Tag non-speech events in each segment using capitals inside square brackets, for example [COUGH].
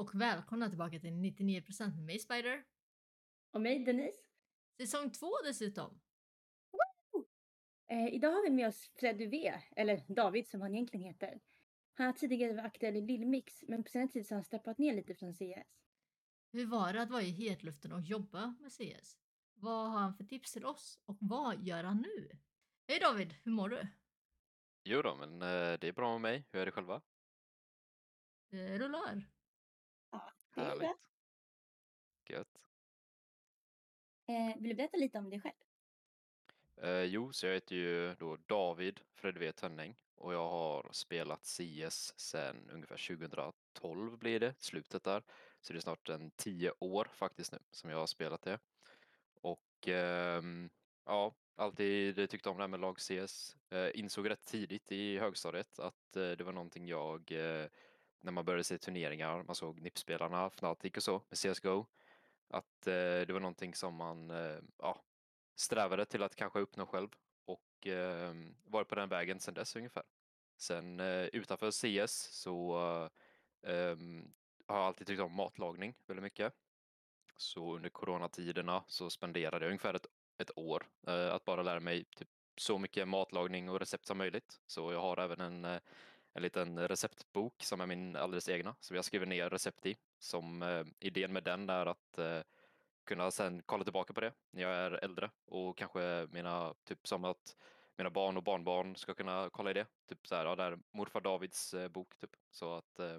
och välkomna tillbaka till 99% med mig Spider. Och mig Denise. Säsong två dessutom. Eh, idag har vi med oss Fred UV, eller David som han egentligen heter. Han har tidigare varit aktuell i Lillmix, men på senare tid så har han steppat ner lite från CS. Hur var det att vara i hetluften och jobba med CS? Vad har han för tips till oss och vad gör han nu? Hej David, hur mår du? Jo då, men eh, det är bra med mig. Hur är det själva? Det rullar. Det. Härligt. Gött. Eh, vill du berätta lite om dig själv? Eh, jo, så jag heter ju då David Fredve Tönning och jag har spelat CS sedan ungefär 2012 blir det, slutet där. Så det är snart en tio år faktiskt nu som jag har spelat det. Och ehm, ja, alltid tyckt om det här med lag CS. Eh, insåg rätt tidigt i högstadiet att eh, det var någonting jag, eh, när man började se turneringar, man såg NIP-spelarna, Fnatic och så med CSGO, att eh, det var någonting som man eh, ja, strävade till att kanske uppnå själv och eh, varit på den vägen sedan dess ungefär. Sen eh, utanför CS så eh, har jag alltid tyckt om matlagning väldigt mycket. Så under coronatiderna så spenderade jag ungefär ett, ett år eh, att bara lära mig typ så mycket matlagning och recept som möjligt. Så jag har även en, eh, en liten receptbok som är min alldeles egna som jag skriver ner recept i. Som eh, idén med den är att eh, kunna sen kolla tillbaka på det när jag är äldre och kanske mina, typ som att mina barn och barnbarn ska kunna kolla i det. Typ så här, ja, där morfar Davids eh, bok typ. Så att eh,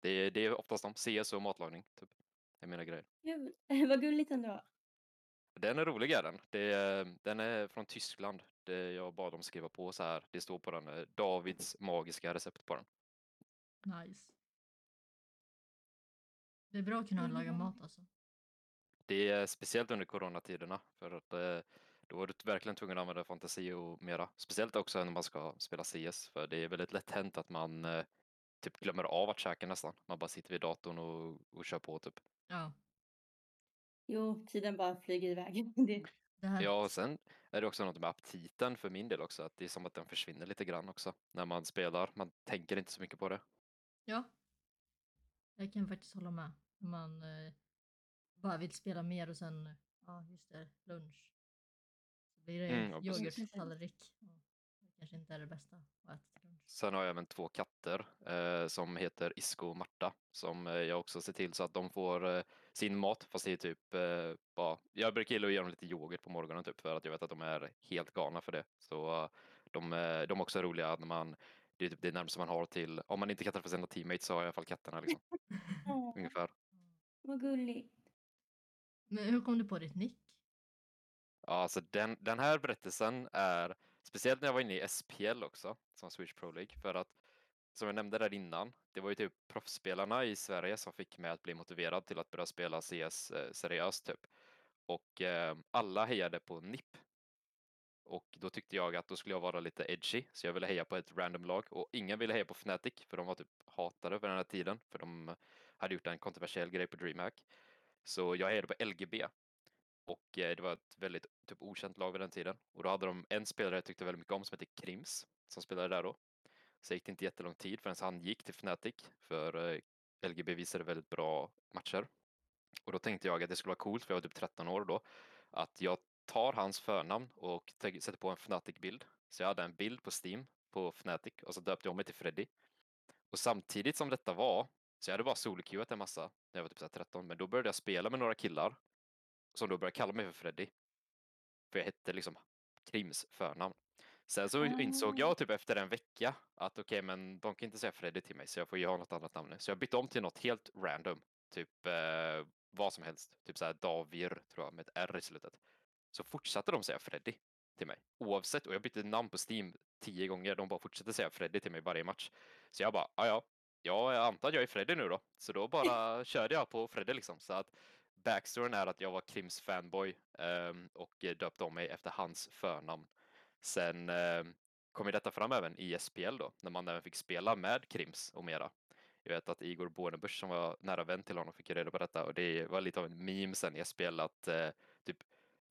det, är- det är oftast om CS och matlagning typ. Det är mina grejer. Kul. [LAUGHS] Vad gulligt ändå. Den är rolig är den. Det är, den är från Tyskland. Det, jag bad dem skriva på så här. Det står på den eh, Davids magiska recept på den. Nice. Det är bra att kunna Mm. laga mat alltså. Det är speciellt under coronatiderna för att eh, då var du verkligen tvungen att använda fantasi och mera. Speciellt också när man ska spela CS för det är väldigt lätt hänt att man eh, typ glömmer av att käka nästan. Man bara sitter vid datorn och, och kör på typ. Ja, Jo, tiden bara flyger iväg. [LAUGHS] Det, det här. Ja, och sen är det också något med aptiten för min del också, att det är som att den försvinner lite grann också när man spelar. Man tänker inte så mycket på det. Ja. Jag kan faktiskt hålla med. Om man eh, bara vill spela mer och sen, ja just det, lunch. Så blir det Mm, yoghurttallrik. Det kanske inte är det bästa att äta lunch. Sen har jag även två katter eh, som heter Isko och Marta som eh, jag också ser till så att de får eh, sin mat fast det är typ eh, bara, jag brukar gilla att ge dem lite yoghurt på morgonen typ för att jag vet att de är helt galna för det. Så eh, de, eh, de är också roliga när man, det är typ det närmaste man har till, om man inte kan träffa sina teammates så har jag i alla fall katterna liksom, [LAUGHS] ungefär. vad gulligt. Men hur kom du på ditt nick? Ja, alltså den, den här berättelsen är speciellt när jag var inne i SPL också, som Swedish Pro League, för att som jag nämnde där innan, det var ju typ proffsspelarna i Sverige som fick mig att bli motiverad till att börja spela CS eh, seriöst typ. Och eh, alla hejade på NIP. Och då tyckte jag att då skulle jag vara lite edgy, så jag ville heja på ett random lag och ingen ville heja på Fnatic för de var typ hatade vid den här tiden för de hade gjort en kontroversiell grej på DreamHack. Så jag hejade på LGB och eh, det var ett väldigt typ okänt lag vid den tiden. Och då hade de en spelare jag tyckte väldigt mycket om som hette Krims som spelade där då. Så gick det inte jättelång tid förrän han gick till Fnatic för eh, LGB visade väldigt bra matcher. Och då tänkte jag att det skulle vara coolt, för jag var typ 13 år då, att jag tar hans förnamn och sätter på en Fnatic-bild. Så jag hade en bild på Steam på Fnatic och så döpte jag om mig till Freddy. Och samtidigt som detta var, så jag hade bara soloqueuat en massa när jag var typ 13, men då började jag spela med några killar som då började kalla mig för Freddy. För jag hette liksom Krims förnamn. Sen så insåg Ah. jag typ efter en vecka att okej, men de kan inte säga Freddy till mig så jag får ju ha något annat namn nu. Så jag bytte om till något helt random. Typ eh, vad som helst. Typ såhär Davir tror jag med ett R i slutet. Så fortsatte de säga Freddy till mig oavsett och jag bytte namn på Steam tio gånger. De bara fortsatte säga Freddy till mig varje match. Så jag bara, ja ja, ja, jag antar att jag är Freddy nu då. Så då bara [LAUGHS] körde jag på Freddy liksom. Så att backstoryn är att jag var Krims fanboy ehm, och döpte om mig efter hans förnamn. Sen ehm, kom ju detta fram även i SPL då, när man även fick spela med Krims och mera. Jag vet att Igor Bornebusch som var nära vän till honom fick reda på detta och det var lite av en meme sen i SPL att eh, typ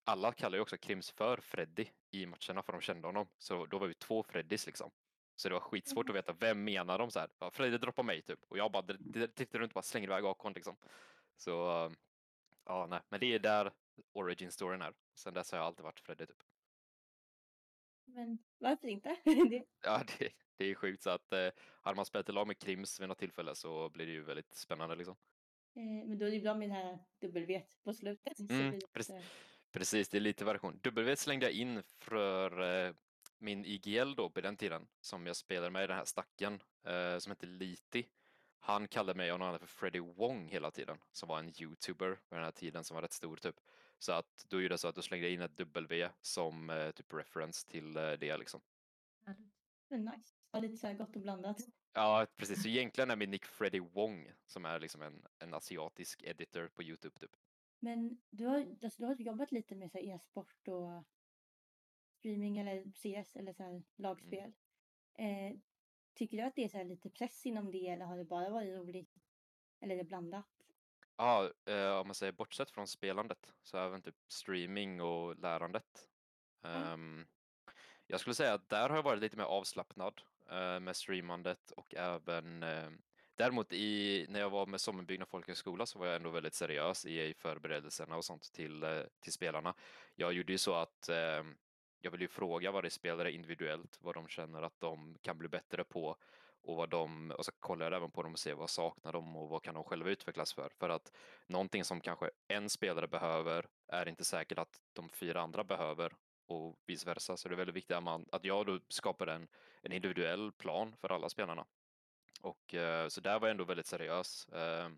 alla kallar ju också Krims för Freddy i matcherna för de kände honom. Så då var vi två Freddys liksom. Så det var skitsvårt att veta vem menar de så här. Ja, Fredde droppar mig typ. Och jag bara tittar runt och bara slänger iväg Akon liksom. Så eh, ja, nej, men det är där origin storyn är. Sen dess har jag alltid varit Fredde typ. Men varför inte? [LAUGHS] Ja, [LAUGHS] det, det är sjukt så att eh, hade man spelat i lag med Krims vid något tillfälle så blir det ju väldigt spännande liksom. eh, men då är det bra med det här W på slutet. Mm, precis. Precis, det är lite version. W slängde jag in för eh, min IGL då på den tiden som jag spelade med i den här stacken eh, som hette Liti. Han kallade mig och någon annan för Freddy Wong hela tiden som var en youtuber på den här tiden som var rätt stor typ. Så att då gjorde jag så att då slängde in ett W som eh, typ reference till eh, det liksom. Nice. Ja, lite så här gott och blandat. Ja, precis. Så egentligen är min nick Freddy Wong som är liksom en, en asiatisk editor på Youtube typ. Men du har, alltså, du har jobbat lite med så här e-sport och streaming eller CS eller så här lagspel. Eh, tycker du att det är så här lite press inom det eller har det bara varit roligt? Eller är det blandat? Ja, eh, om man säger bortsett från spelandet så även typ streaming och lärandet. Ehm, jag skulle säga att där har jag varit lite mer avslappnad eh, med streamandet och även eh, däremot i, när jag var med Sommenbyggnad folkhögskola så var jag ändå väldigt seriös i förberedelserna och sånt till, till spelarna. Jag gjorde ju så att jag vill ju fråga varje spelare individuellt vad de känner att de kan bli bättre på och vad de, och så kollar jag även på dem och ser vad saknar de och vad kan de själva utvecklas för. För att någonting som kanske en spelare behöver är inte säkert att de fyra andra behöver och vice versa. Så det är väldigt viktigt att, man, att jag då skapar en, en individuell plan för alla spelarna. Och eh, så där var jag ändå väldigt seriös. Eh,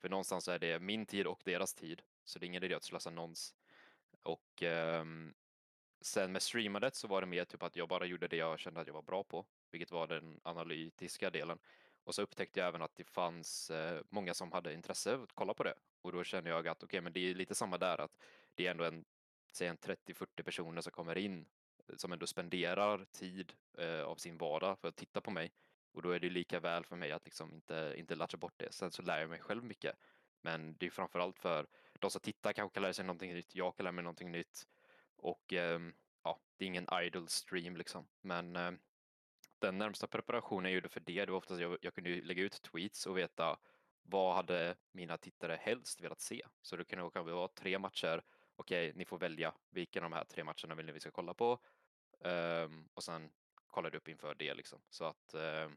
för någonstans är det min tid och deras tid. Så det är ingen idé att slösa någons. Och ehm, sen med streamandet så var det mer typ att jag bara gjorde det jag kände att jag var bra på, vilket var den analytiska delen. Och så upptäckte jag även att det fanns eh, många som hade intresse av att kolla på det. Och då kände jag att okej, men det är lite samma där att det är ändå en, säg en 30-40 personer som kommer in eh, som ändå spenderar tid eh, av sin vardag för att titta på mig. Och då är det lika väl för mig att liksom inte, inte latcha bort det. Sen så lär jag mig själv mycket. Men det är framförallt för de som tittar kanske kan lära sig någonting nytt, jag kan lära mig någonting nytt. Och ehm, ja, det är ingen idle stream liksom. Men ehm, den närmsta preparationen jag gjorde för det, det var oftast jag, jag kunde lägga ut tweets och veta vad hade mina tittare helst velat se? Så det kunde kanske vara tre matcher. Okej, ni får välja vilken av de här tre matcherna vill ni vi ska kolla på. Um, och sen kollar du upp inför det liksom. Så att um,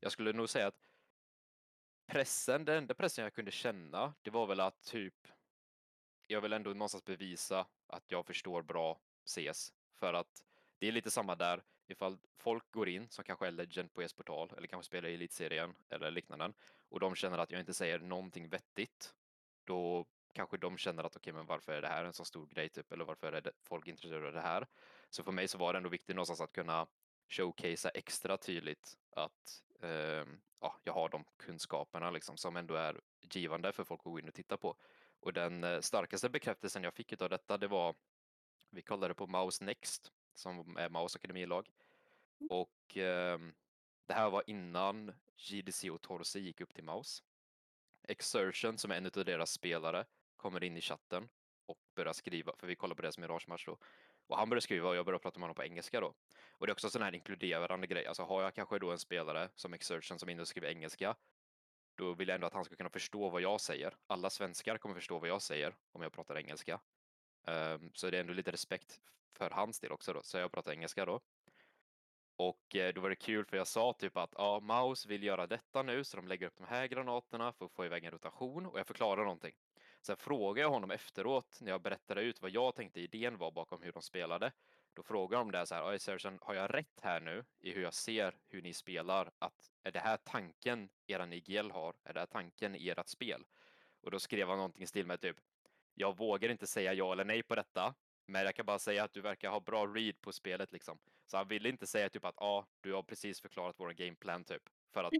jag skulle nog säga att pressen, den enda pressen jag kunde känna, det var väl att typ jag vill ändå någonstans bevisa att jag förstår bra CS. För att det är lite samma där, ifall folk går in som kanske är legend på e-sportal eller kanske spelar i elitserien eller liknande och de känner att jag inte säger någonting vettigt, då kanske de känner att okej, men varför är det här en så stor grej typ, eller varför är det folk intresserade av det här? Så för mig så var det ändå viktigt någonstans att kunna showcasea extra tydligt att eh, ja, jag har de kunskaperna liksom som ändå är givande för folk att gå in och titta på. Och den eh, starkaste bekräftelsen jag fick av detta, det var, vi kallade det på Mouse Next, som är Maus akademilag. Och ehm, det här var innan JDC och Torsi gick upp till Maus. Exertion, som är en av deras spelare, kommer in i chatten och börjar skriva, för vi kollar på det som Mirage-match då. Och han börjar skriva och jag börjar prata med honom på engelska då. Och det är också en sån här inkluderande grej, alltså har jag kanske då en spelare som Exertion som och skriver engelska, då vill jag ändå att han ska kunna förstå vad jag säger. Alla svenskar kommer förstå vad jag säger om jag pratar engelska. Um, så det är ändå lite respekt för hans del också då, så jag pratar engelska då. Och eh, då var det kul för jag sa typ att ja, Maus vill göra detta nu så de lägger upp de här granaterna för att få iväg en rotation och jag förklarar någonting. Sen frågade jag honom efteråt när jag berättade ut vad jag tänkte idén var bakom hur de spelade. Då frågade de där så här, Sergeant, har jag rätt här nu i hur jag ser hur ni spelar? Att är det här tanken eran IGL har? Är det här tanken i ert spel? Och då skrev han någonting i stil med typ, jag vågar inte säga ja eller nej på detta, men jag kan bara säga att du verkar ha bra read på spelet liksom. Så han ville inte säga typ att ja, ah, du har precis förklarat vår gameplan typ. För att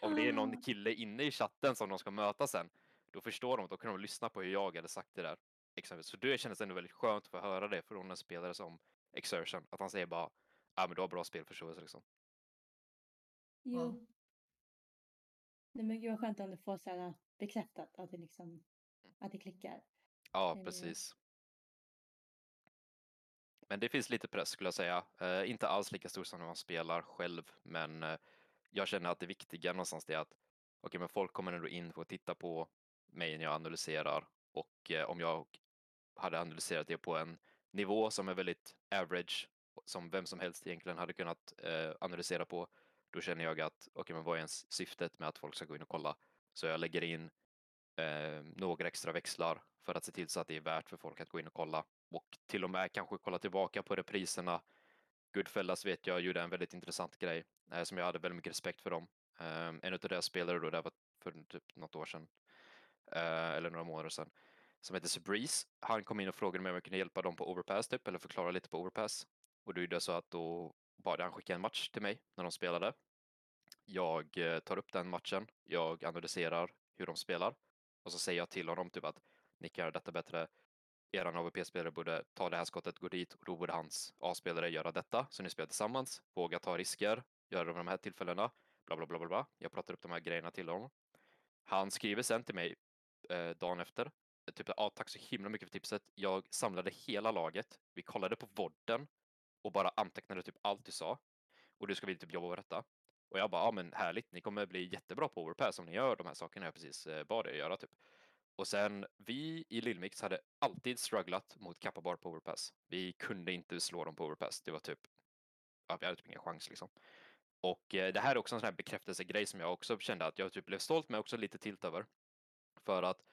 om, det är någon [LAUGHS] kille inne i chatten som de ska möta sen, då förstår de, då kan de lyssna på hur jag hade sagt det där. Exempelvis. Så det kändes ändå väldigt skönt att få höra det från en spelare som Exertion, att han säger bara, ja men du har bra spelförståelse liksom. Jo. Ja. Nej, men gud vad skönt om du får så här bekräftat att det liksom att det klickar. Ja, Eh. precis. men det finns lite press skulle jag säga. Eh, inte alls lika stor som när man spelar själv, men eh, jag känner att det viktiga någonstans är att okay, men folk kommer ändå in för att titta på mig när jag analyserar och eh, om jag hade analyserat det på en nivå som är väldigt average, som vem som helst egentligen hade kunnat eh, analysera på, då känner jag att okej, okay, men vad är ens syftet med att folk ska gå in och kolla? Så jag lägger in eh, några extra växlar för att se till så att det är värt för folk att gå in och kolla och till och med kanske kolla tillbaka på repriserna. Goodfellas vet jag gjorde en väldigt intressant grej eh, som jag hade väldigt mycket respekt för dem. Eh, en av deras spelare då, det var för typ något år sedan eh, eller några månader sedan som heter Subreeze. Han kom in och frågade mig om jag kunde hjälpa dem på Overpass typ eller förklara lite på Overpass och då gjorde jag så att då bad han skicka en match till mig när de spelade. Jag eh, tar upp den matchen, jag analyserar hur de spelar och så säger jag till honom typ att ni kan göra detta bättre. Eran AVP-spelare borde ta det här skottet, gå dit och då borde hans A-spelare göra detta. Så ni spelar tillsammans, våga ta risker, göra det vid de här tillfällena, bla bla bla bla bla. Jag pratar upp de här grejerna till honom. Han skriver sen till mig eh, dagen efter. Typ, ah, tack så himla mycket för tipset. Jag samlade hela laget. Vi kollade på vodden och bara antecknade typ allt du sa. Och du ska vi typ jobba med detta. Och jag bara, ja men härligt, ni kommer bli jättebra på Overpass om ni gör de här sakerna jag precis eh, bad er göra typ. Och sen, vi i Lillmix hade alltid strugglat mot Kappabar på Overpass. Vi kunde inte slå dem på Overpass. Det var typ, ja, vi hade typ ingen chans liksom. Och eh, det här är också en sån här bekräftelsegrej som jag också kände att jag typ blev stolt men också lite tilt över. För att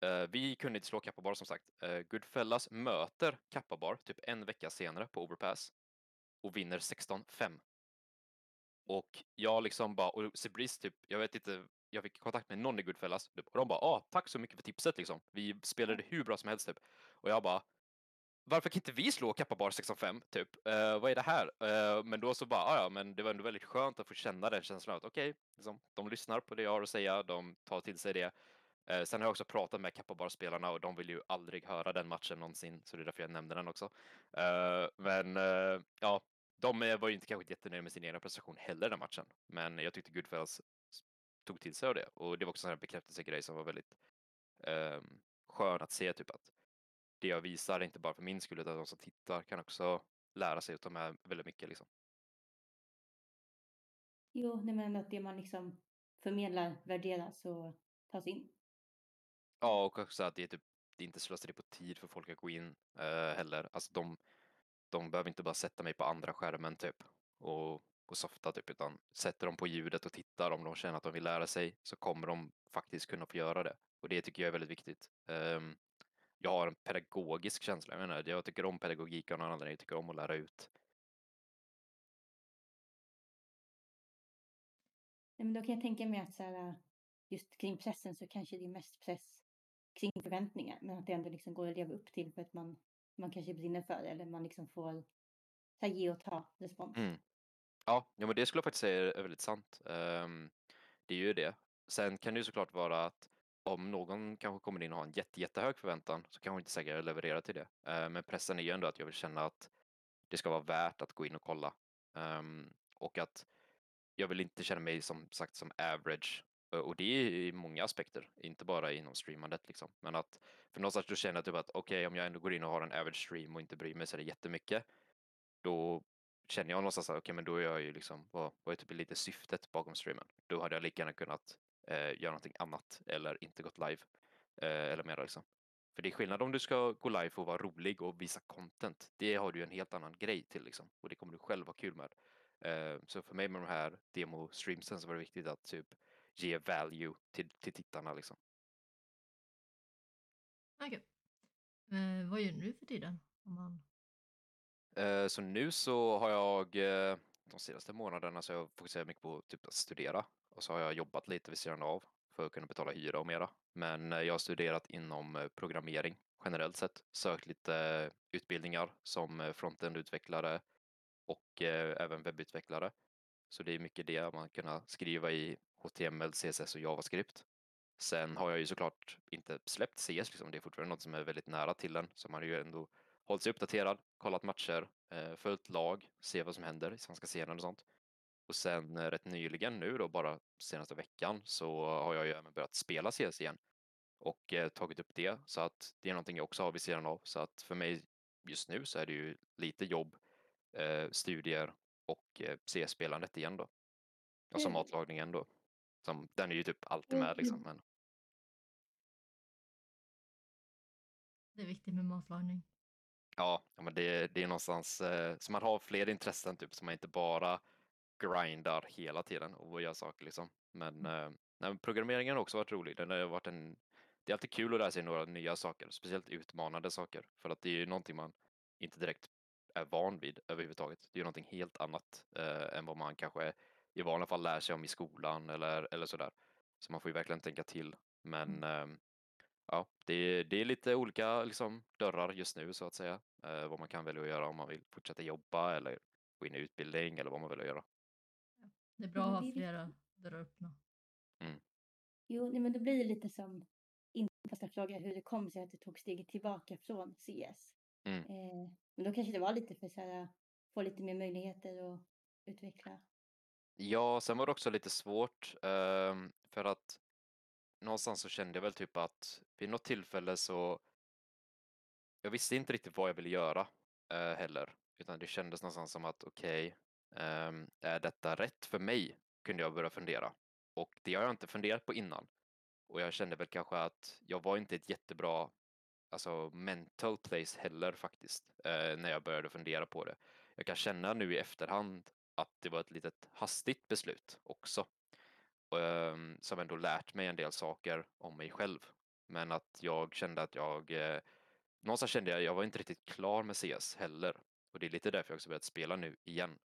eh, vi kunde inte slå Kappabar som sagt. Eh, Goodfellas möter Kappabar typ en vecka senare på Overpass och vinner 16-5. Och jag liksom bara, och Sebris typ, jag vet inte, jag fick kontakt med någon i Goodfellas typ, och de bara, ah, tack så mycket för tipset liksom. Vi spelade hur bra som helst typ. Och jag bara, varför kan inte vi slå Kappabar 6-5 typ? Uh, vad är det här? Uh, men då så bara, ah, ja, men det var ändå väldigt skönt att få känna den känslan att okej, okay, liksom, de lyssnar på det jag har att säga, de tar till sig det. Uh, sen har jag också pratat med Kappabar-spelarna och de vill ju aldrig höra den matchen någonsin, så det är därför jag nämnde den också. men ja, de var ju inte kanske jättenöjda med sin egna prestation heller den matchen, men jag tyckte Goodfellas tog till sig av det och det var också en bekräftelsegrej som var väldigt um, skön att se typ att det jag visar, inte bara för min skull utan de som tittar kan också lära sig ta med väldigt mycket liksom. Jo, nej men att det man liksom förmedlar värderas och tas in. Ja, och också att det är typ det inte slöseri på tid för folk att gå in uh, heller. Alltså de, de behöver inte bara sätta mig på andra skärmen typ och, och softa typ, utan sätter de på ljudet och tittar om de känner att de vill lära sig så kommer de faktiskt kunna få göra det. Och det tycker jag är väldigt viktigt. Um, jag har en pedagogisk känsla, jag menar, jag tycker om pedagogik av någon anledning, jag tycker om att lära ut. Nej, men då kan jag tänka mig att så här, äh, just kring pressen så kanske det är mest press kring förväntningar, men att det ändå liksom går att leva upp till för att man man kanske brinner för eller man liksom får här, ge och ta respons. Mm. Ja, ja, men det skulle jag faktiskt säga är väldigt sant. Um, det är ju det. Sen kan det ju såklart vara att om någon kanske kommer in och har en jätte, jättehög förväntan så kan hon inte säkert leverera till det. Uh, men pressen är ju ändå att jag vill känna att det ska vara värt att gå in och kolla. Um, och att jag vill inte känna mig som sagt som average Eh, och det är i många aspekter, inte bara inom streamandet liksom. Men att för någonstans då känner jag typ att okej, okay, om jag ändå går in och har en average stream och inte bryr mig så det jättemycket, då känner jag någonstans att okej, okay, men då är jag ju liksom, vad, vad är typ lite syftet bakom streamen? Då hade jag lika gärna kunnat eh, göra någonting annat eller inte gått live eh, eller mera liksom. För det är skillnad om du ska gå live och vara rolig och visa content. Det har du en helt annan grej till liksom och det kommer du själv ha kul med. Eh, så för mig med de här demo-streamsen så var det viktigt att typ ge value till, till tittarna liksom. Okej. Okay. Eh, vad gör du nu för tiden? Om man... eh, så nu så har jag eh, de senaste månaderna så har jag fokuserat mycket på typ att studera och så har jag jobbat lite vid sidan av för att kunna betala hyra och mera. Men eh, jag har studerat inom eh, programmering generellt sett, sökt lite utbildningar som frontend-utvecklare och även webbutvecklare. Så det är mycket det man kan skriva i HTML, CSS och JavaScript. Sen har jag ju såklart inte släppt CS, liksom. det är fortfarande något som är väldigt nära till en, så man har ju ändå hållit sig uppdaterad, kollat matcher, eh, följt lag, se vad som händer i svenska serien och sånt. Och sen eh, rätt nyligen nu då, bara senaste veckan, så har jag ju även börjat spela CS igen och eh, tagit upp det, så att det är någonting jag också har vid sidan av, så att för mig just nu så är det ju lite jobb, eh, studier och eh, CS-spelandet igen då. Och så Mm. matlagningen då. Som, den är ju typ alltid Mm, med liksom. Men, Det är viktigt med matlagning. ja, men det, det är någonstans, eh, så man har fler intressen typ, så man inte bara grindar hela tiden och gör saker liksom. Men, eh, nej, programmeringen har också varit rolig. Den har varit en, det är alltid kul att lära sig några nya saker, speciellt utmanande saker. För att det är ju någonting man inte direkt är van vid överhuvudtaget. Det är ju någonting helt annat eh, än vad man kanske i vanliga fall lär sig om i skolan eller, eller sådär. Så man får ju verkligen tänka till. Men eh, ja, det, är- det är lite olika liksom, dörrar just nu så att säga. Eh, vad man kan välja att göra om man vill fortsätta jobba eller gå in i utbildning eller vad man vill göra. Det är bra Ja, att ha flera dörrar öppna. Jo, nej, men det blir lite som inte första fråga hur det kom sig att du tog steget tillbaka från CS. Mm. Eh, men då kanske det var lite för här, få lite mer möjligheter att utveckla. Ja, sen var det också lite svårt ehm, för att någonstans så kände jag väl typ att vid något tillfälle så jag visste inte riktigt vad jag ville göra eh, heller, utan det kändes någonstans som att okej, ehm, är detta rätt för mig? Kunde jag börja fundera. Och det har jag inte funderat på innan. Och jag kände väl kanske att jag var inte ett jättebra alltså mental place heller faktiskt, eh, när jag började fundera på det. Jag kan känna nu i efterhand att det var ett litet hastigt beslut också. ehm, som ändå lärt mig en del saker om mig själv. Men att jag kände att jag, eh, någonstans kände jag, att jag var inte riktigt klar med CS heller. Och det är lite därför jag också börjat spela nu igen.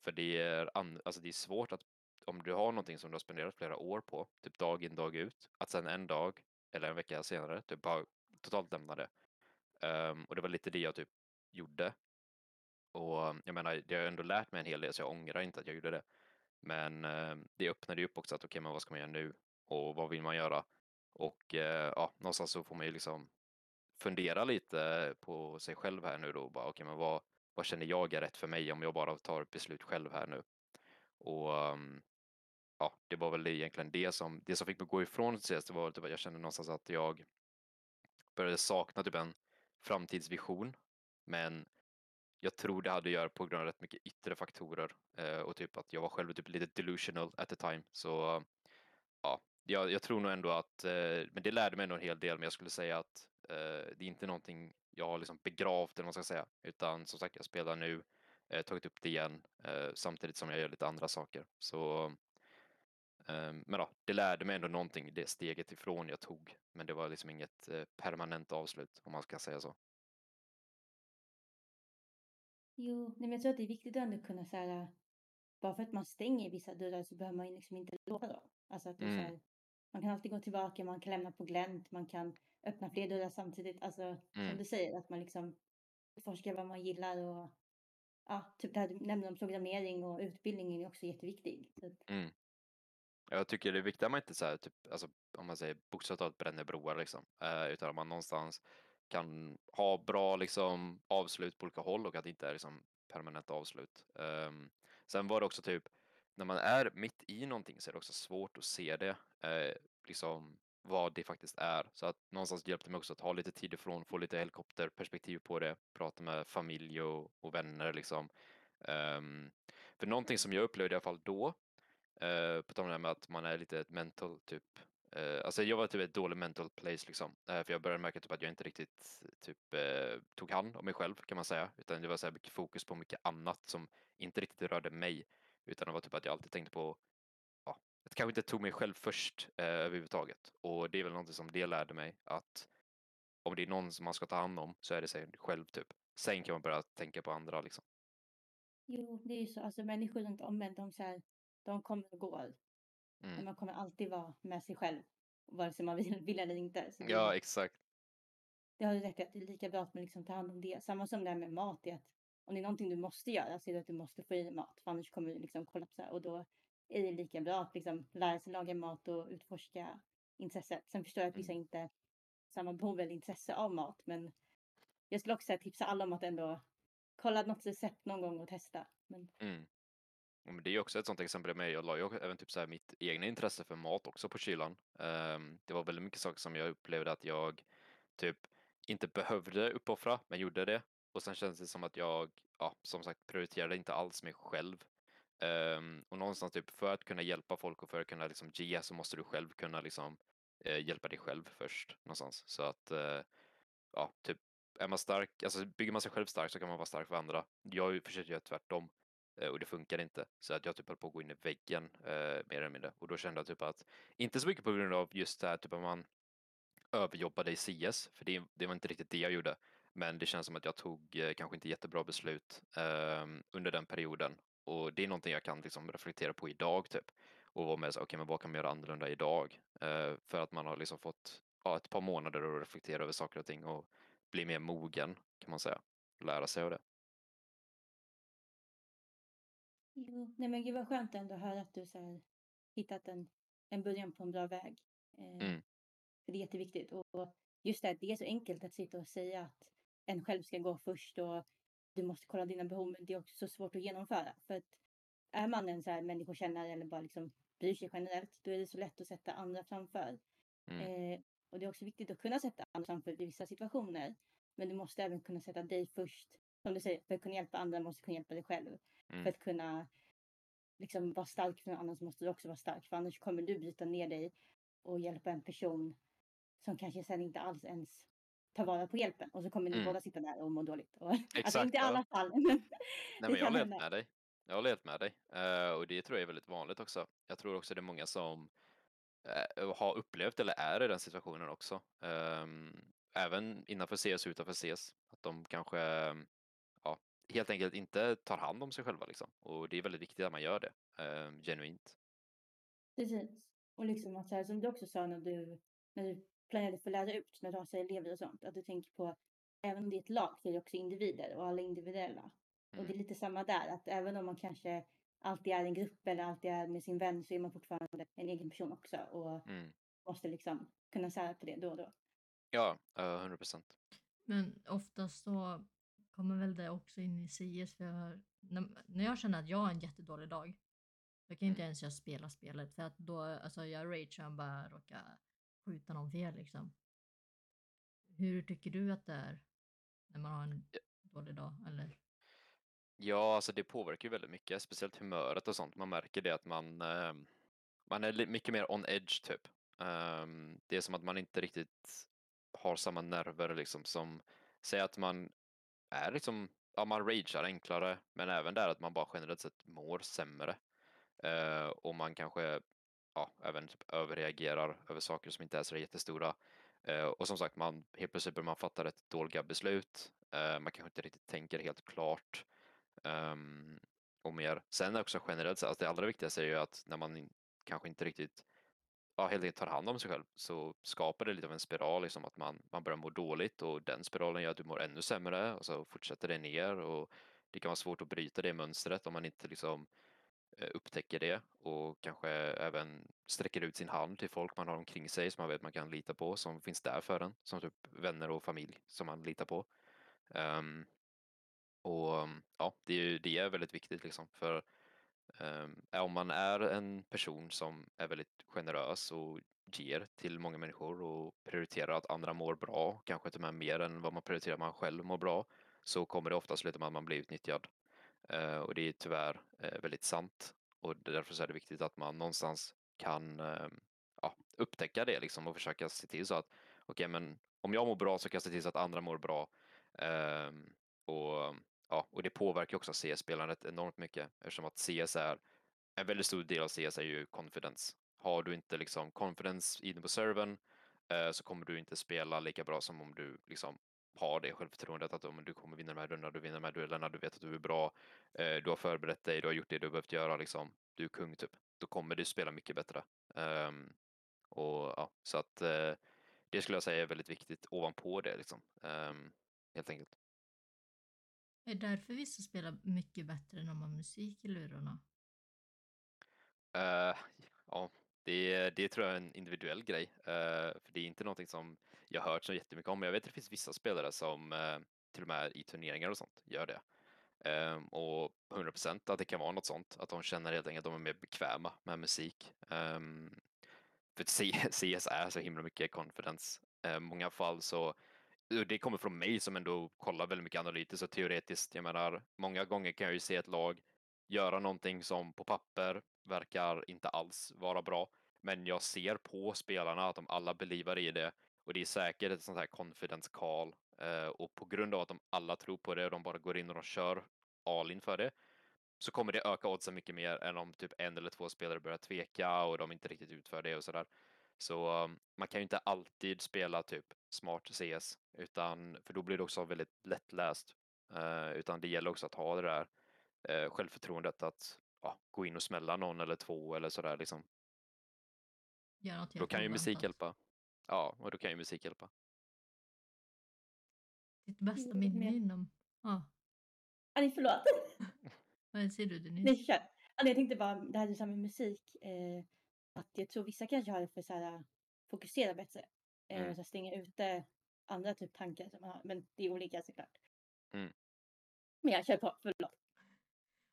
För det är, alltså det är svårt att, om du har någonting som du har spenderat flera år på, typ dag in dag ut, att sen en dag eller en vecka senare, typ bara totalt lämna det. Um, och det var lite det jag typ gjorde. Och eh, jag menar, det har ändå lärt mig en hel del så jag ångrar inte att jag gjorde det. Men eh, det öppnade ju upp också att okej, men vad ska man göra nu? Och vad vill man göra? Och eh, ja, någonstans så får man ju liksom fundera lite på sig själv här nu då. Bara, okej, men vad, vad känner jag är rätt för mig om jag bara tar ett beslut själv här nu? Och ehm, ja, det var väl egentligen det som, det som fick mig gå ifrån CS, det var typ att jag kände någonstans att jag började sakna typ en framtidsvision. Men jag tror det hade att göra på grund av rätt mycket yttre faktorer eh, och typ att jag var själv typ lite delusional at the time. Så ja, jag, jag tror nog ändå att, eh, men det lärde mig nog en hel del, men jag skulle säga att eh, det är inte någonting jag har liksom begravt eller vad man ska säga, utan som sagt, jag spelar nu, eh, tagit upp det igen, eh, samtidigt som jag gör lite andra saker. Så, eh, men ja, det lärde mig ändå någonting, det steget ifrån jag tog, men det var liksom inget eh, permanent avslut, om man ska säga så. Jo, nej, men jag tror att det är viktigt att ändå kunna så här, bara för att man stänger vissa dörrar så behöver man ju liksom inte låsa dem. Alltså att är så Mm. här, man kan alltid gå tillbaka, man kan lämna på glänt, man kan öppna fler dörrar samtidigt. Alltså som Mm. du säger, att man liksom forskar vad man gillar och ja, typ det här du nämnde om programmering och utbildning är också jätteviktig. Att, Mm. Jag tycker det är viktigt att man inte så här, typ, alltså, om man säger bokstavligt talat bränner broar liksom, eh, utan att man någonstans kan ha bra liksom avslut på olika håll och att det inte är liksom permanent avslut. Um, sen var det också typ, när man är mitt i någonting så är det också svårt att se det, eh, liksom vad det faktiskt är. Så att någonstans hjälpte mig också att ha lite tid ifrån, få lite helikopterperspektiv på det, prata med familj och, och vänner liksom. Um, för någonting som jag upplevde i alla fall då, eh, på tal om det här med att man är lite ett mental typ. Uh, alltså jag var typ ett dåligt mental place liksom. Uh, för jag började märka typ att jag inte riktigt typ uh, tog hand om mig själv kan man säga. Utan det var så här mycket fokus på mycket annat som inte riktigt rörde mig. Utan det var typ att jag alltid tänkte på, ja, att kanske inte tog mig själv först uh, överhuvudtaget. Och det är väl någonting som det lärde mig att om det är någon som man ska ta hand om så är det sig själv typ. Sen kan man börja tänka på andra liksom. jo, det är ju så, alltså människor runt om en, de, så här, de kommer och går. Men Mm. man kommer alltid vara med sig själv, vare sig man vill, vill eller inte. Så det, Ja, exakt. det har du rätt i, att det är lika bra att man liksom tar hand om det. Samma som det här med mat, är att om det är någonting du måste göra så är det att du måste få i dig mat, för annars kommer du liksom kollapsa. Och då är det lika bra att liksom lära sig laga mat och utforska intresset. Sen förstår jag att vissa Mm. inte samma behov eller intresse av mat, men jag skulle också tipsa alla om att ändå kolla något recept någon gång och testa. Men Mm. Men det är också ett sånt exempel med jag la ju även typ så här mitt egna intresse för mat också på kylan. Ehm, det var väldigt mycket saker som jag upplevde att jag typ inte behövde uppoffra, men gjorde det. och sen känns det som att jag, ja, som sagt, prioriterade inte alls mig själv. Ehm, och någonstans typ för att kunna hjälpa folk och för att kunna liksom ge så måste du själv kunna liksom eh, hjälpa dig själv först någonstans. Så att, eh, ja, typ är man stark, alltså bygger man sig själv stark så kan man vara stark för andra. Jag försöker göra tvärtom Eh, och det funkar inte. Så att jag typ höll på att gå in i väggen eh, mer eller mindre. Och då kände jag typ att, inte så mycket på grund av just det här typ att man överjobbade i CS, för det, det var inte riktigt det jag gjorde. Men det känns som att jag tog eh, kanske inte jättebra beslut eh, under den perioden. Och det är någonting jag kan liksom reflektera på idag typ. Och vara med så okej okay, men vad kan man göra annorlunda idag? Eh, för att man har liksom fått ja, ett par månader att reflektera över saker och ting och bli mer mogen kan man säga. Lära sig av det. Jo, nej men gud vad skönt ändå att höra att du så här, hittat en, en början på en bra väg. Eh, Mm. För det är jätteviktigt. Och och just det, här, det är så enkelt att sitta och säga att en själv ska gå först och du måste kolla dina behov. Men det är också så svårt att genomföra. För att är man en så här människokännare eller bara liksom bryr sig generellt, då är det så lätt att sätta andra framför. Mm. Eh, och det är också viktigt att kunna sätta andra framför i vissa situationer. Men du måste även kunna sätta dig först. Som du säger, för att kunna hjälpa andra måste du kunna hjälpa dig själv. Mm. För att kunna liksom vara stark för någon annan så måste du också vara stark. För annars kommer du bryta ner dig och hjälpa en person som kanske sen inte alls ens tar vara på hjälpen. Och så kommer ni Mm. båda sitta där och må dåligt. Och, [LAUGHS] alltså Exakt, inte i ja. alla fall. Men Nej, men jag kan håller med dig. Jag håller helt med dig. Eh, och det tror jag är väldigt vanligt också. Jag tror också det är många som eh, har upplevt eller är i den situationen också. Ehm, även innanför CS och utanför CS. Att de kanske ja, helt enkelt inte tar hand om sig själva liksom. Och det är väldigt viktigt att man gör det. eh, genuint. Precis. Och liksom att så här, som du också sa när du, när du planerade för att lära ut, när du har så här elever och sånt, att du tänker på även om det är ett lag så är det också individer och alla är individuella. Och det är Mm. lite samma där, att även om man kanske alltid är en grupp eller alltid är med sin vän så är man fortfarande en egen person också och Mm. måste liksom kunna sära på det då och då. Ja, 100 procent. Men oftast så kommer väl det också in i CS. För jag, när, när jag känner att jag har en jättedålig dag, då kan inte Mm. ens jag spela spelet. För att då, alltså jag ragear och bara råkar skjuta någon fel liksom. Hur tycker du att det är när man har en dålig dag? Eller? Ja, alltså det påverkar ju väldigt mycket, speciellt humöret och sånt. Man märker det att man, eh, man är mycket mer on edge typ. Ehm, det är som att man inte riktigt har samma nerver liksom som, säg att man är liksom, ja man ragear enklare, men även där att man bara generellt sett mår sämre. Eh, och man kanske, ja, även typ överreagerar över saker som inte är så jättestora. Eh, och som sagt, man, helt plötsligt börjar man fatta rätt dåliga beslut. Eh, man kanske inte riktigt tänker helt klart. Um, och mer. Sen också generellt sett, alltså det allra viktigaste är ju att när man kanske inte riktigt ja, helt enkelt tar hand om sig själv så skapar det lite av en spiral, liksom att man, man börjar må dåligt och den spiralen gör att du mår ännu sämre och så fortsätter det ner och det kan vara svårt att bryta det mönstret om man inte liksom eh, upptäcker det och kanske även sträcker ut sin hand till folk man har omkring sig som man vet man kan lita på, som finns där för en, som typ vänner och familj som man litar på. Um, och ja, det är, ju- det är väldigt viktigt liksom för Ehm, eh, om man är en person som är väldigt generös och ger till många människor och prioriterar att andra mår bra, kanske till och med mer än vad man prioriterar att man själv mår bra, så kommer det ofta sluta med att man blir utnyttjad. Eh, och det är tyvärr eh, väldigt sant. Och därför så är det viktigt att man någonstans kan ehm, ja, upptäcka det liksom och försöka se till så att okej, men om jag mår bra så kan jag se till så att andra mår bra. Ehm, och, ja, och det påverkar också CS-spelandet enormt mycket eftersom att CS är en väldigt stor del av CS är ju confidence. Har du inte liksom confidence inne på servern eh, så kommer du inte spela lika bra som om du liksom har det självförtroendet att om du kommer vinna de här rundorna, du vinner de här duellerna, du vet att du är bra, eh, du har förberett dig, du har gjort det du behövt göra liksom, du är kung typ. Då kommer du spela mycket bättre. Um, och ja, så att eh, det skulle jag säga är väldigt viktigt ovanpå det liksom. Um, helt enkelt. Är det därför vissa spelar mycket bättre när man har musik i lurarna? Uh, ja, det, det tror jag är en individuell grej. Uh, för det är inte någonting som jag har hört så jättemycket om. Jag vet att det finns vissa spelare som uh, till och med i turneringar och sånt gör det. Ehm, och 100% att det kan vara något sånt, att de känner helt enkelt att de är mer bekväma med musik. Um, för CS [LAUGHS] är så himla mycket confidence. Uh, många fall så det kommer från mig som ändå kollar väldigt mycket analytiskt och teoretiskt. Jag menar, många gånger kan jag ju se ett lag göra någonting som på papper verkar inte alls vara bra, men jag ser på spelarna att de alla belivar i det och det är säkert ett sånt här confidence call eh, och på grund av att de alla tror på det och de bara går in och de kör all in för det så kommer det öka oddsen mycket mer än om typ en eller två spelare börjar tveka och de inte riktigt utför det och sådär. Så um, man kan ju inte alltid spela typ smart CS, utan för då blir det också väldigt lättläst. Uh, utan det gäller också att ha det där uh, självförtroendet att uh, gå in och smälla någon eller två eller sådär liksom. Då kan ju musik hjälpa. Ja, och då kan ju musik hjälpa. Ditt bästa Jo, minne inom... Ja, Annie, förlåt. [LAUGHS] vad säger du Denise? Nej, kör. Annie, jag tänkte bara, det här du sa med musik. Eh, att jag tror vissa kanske har det för så här, fokusera bättre. Eh, Mm. så stänga ute andra typ tankar som man har. Men det är olika såklart. Mm. Men jag kör på, förlåt.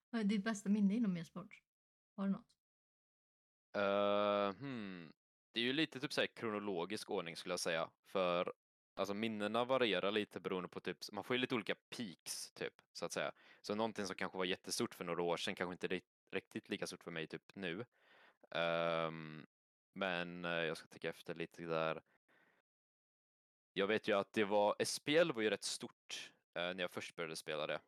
Vad är Ditt bästa minne inom e-sport? Har du något? Uh, hmm. Det är ju lite typ så här kronologisk ordning skulle jag säga, för alltså minnena varierar lite beroende på typ, man får ju lite olika peaks typ, så att säga. Så någonting som kanske var jättestort för några år sedan kanske inte riktigt lika stort för mig typ nu. Um, men eh, jag ska tänka efter lite där. Jag vet ju att det var, SPL var ju rätt stort uh, när jag först började spela det.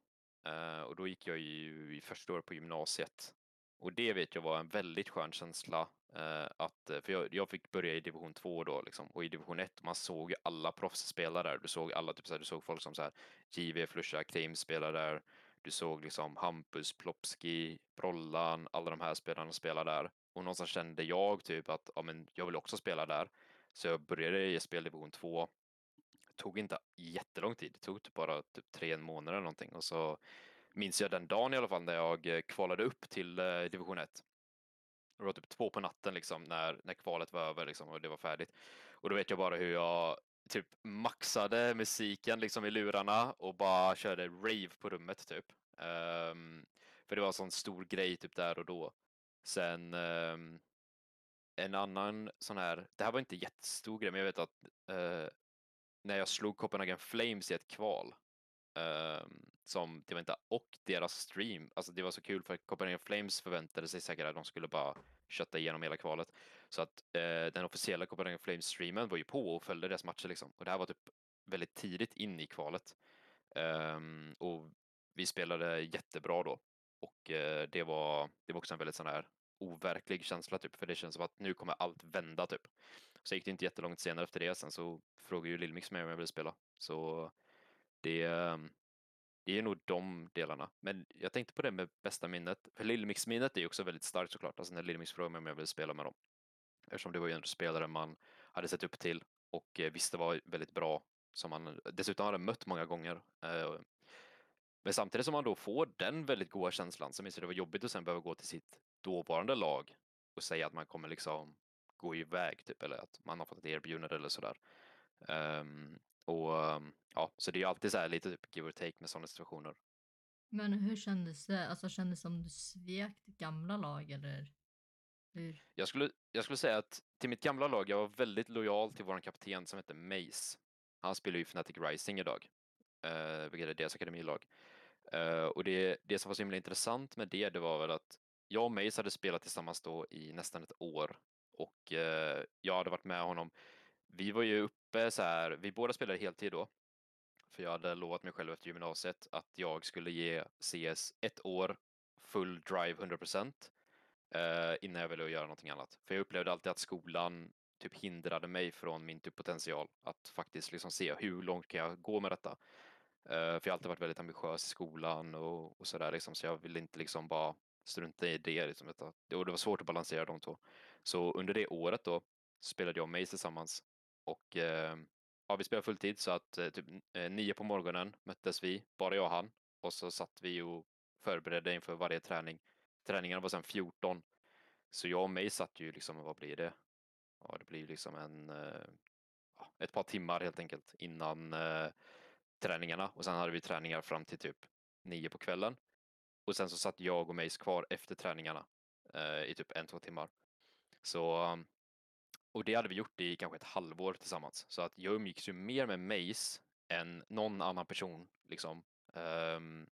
Uh, och då gick jag ju i första året på gymnasiet. Och det vet jag var en väldigt skön känsla. Uh, att, för jag, jag fick börja i division 2 då liksom, och i division 1 man såg ju alla proffsspelare där. Du såg alla, typ såhär, du såg folk som så här JV, Flusha, Krim spelade där. Du såg liksom Hampus, Plopski, Brollan, alla de här spelarna spelade där. Och någonstans kände jag typ att ja, men jag vill också spela där. Så jag började i speldivision 2. Tog inte jättelång tid, det tog typ bara typ tre månader eller någonting. Och så minns jag den dagen i alla fall när jag eh, kvalade upp till eh, division 1. Det var typ två på natten liksom när, när kvalet var över liksom och det var färdigt. Och då vet jag bara hur jag typ maxade musiken liksom i lurarna och bara körde rave på rummet typ. Um, för det var en sån stor grej typ där och då. Sen ehm, en annan sån här, det här var inte jättestor grej men jag vet att eh, när jag slog Copenhagen Flames i ett kval ehm, som det var inte, och deras stream, alltså det var så kul för Copenhagen Flames förväntade sig säkert att de skulle bara kötta igenom hela kvalet. Så att eh, den officiella Copenhagen Flames streamen var ju på och följde deras matcher liksom. Och det här var typ väldigt tidigt in i kvalet. Ehm, och vi spelade jättebra då. Och eh, det, var, det var också en väldigt sån här overklig känsla typ, för det känns som att nu kommer allt vända typ. Så gick det inte jättelångt senare efter det, sen så frågade ju Lillmix mig om jag ville spela. Så det, ehm, det är nog de delarna. Men jag tänkte på det med bästa minnet, för Lillmix-minnet är ju också väldigt starkt såklart, alltså när Lillmix frågade mig om jag ville spela med dem. Eftersom det var ju en spelare man hade sett upp till och eh, visste var väldigt bra, som man dessutom hade mött många gånger. Eh, men samtidigt som man då får den väldigt goda känslan så minns jag det var jobbigt att sen behöva gå till sitt dåvarande lag och säga att man kommer liksom gå iväg typ eller att man har fått ett erbjudande eller sådär. Ehm, och um, ja, så det är ju alltid så här lite typ give or take med sådana situationer. Men hur kändes det? Alltså kändes det som du svek ditt gamla lag eller hur? Jag skulle, jag skulle säga att till mitt gamla lag, jag var väldigt lojal till vår kapten som heter Mace. Han spelar ju Fnatic Rising idag, eh, vilket är deras akademilag. Eh, och det, det som var så himla intressant med det, det var väl att jag och Mace hade spelat tillsammans då i nästan ett år och eh, jag hade varit med honom. Vi var ju uppe så här, vi båda spelade heltid då. För jag hade lovat mig själv efter gymnasiet att jag skulle ge CS ett år full drive 100% eh, innan jag ville göra någonting annat. För jag upplevde alltid att skolan typ hindrade mig från min typ potential att faktiskt liksom se hur långt kan jag gå med detta. Eh, för jag har alltid varit väldigt ambitiös i skolan och, och sådär liksom, så jag ville inte liksom bara strunta i det. Liksom, och det var svårt att balansera de två. Så under det året då spelade jag och Mace tillsammans och eh, ja, vi spelade fulltid så att eh, typ nio på morgonen möttes vi, bara jag och han, och så satt vi och förberedde inför varje träning. Träningarna var sedan 14, så jag och mig satt ju liksom, vad blir det? Ja, det blir liksom en, ett par timmar helt enkelt innan träningarna och sen hade vi träningar fram till typ nio på kvällen. Och sen så satt jag och Mace kvar efter träningarna eh, i typ en, två timmar. Så, och det hade vi gjort i kanske ett halvår tillsammans. Så att jag umgicks ju mer med Mace än någon annan person liksom. Um,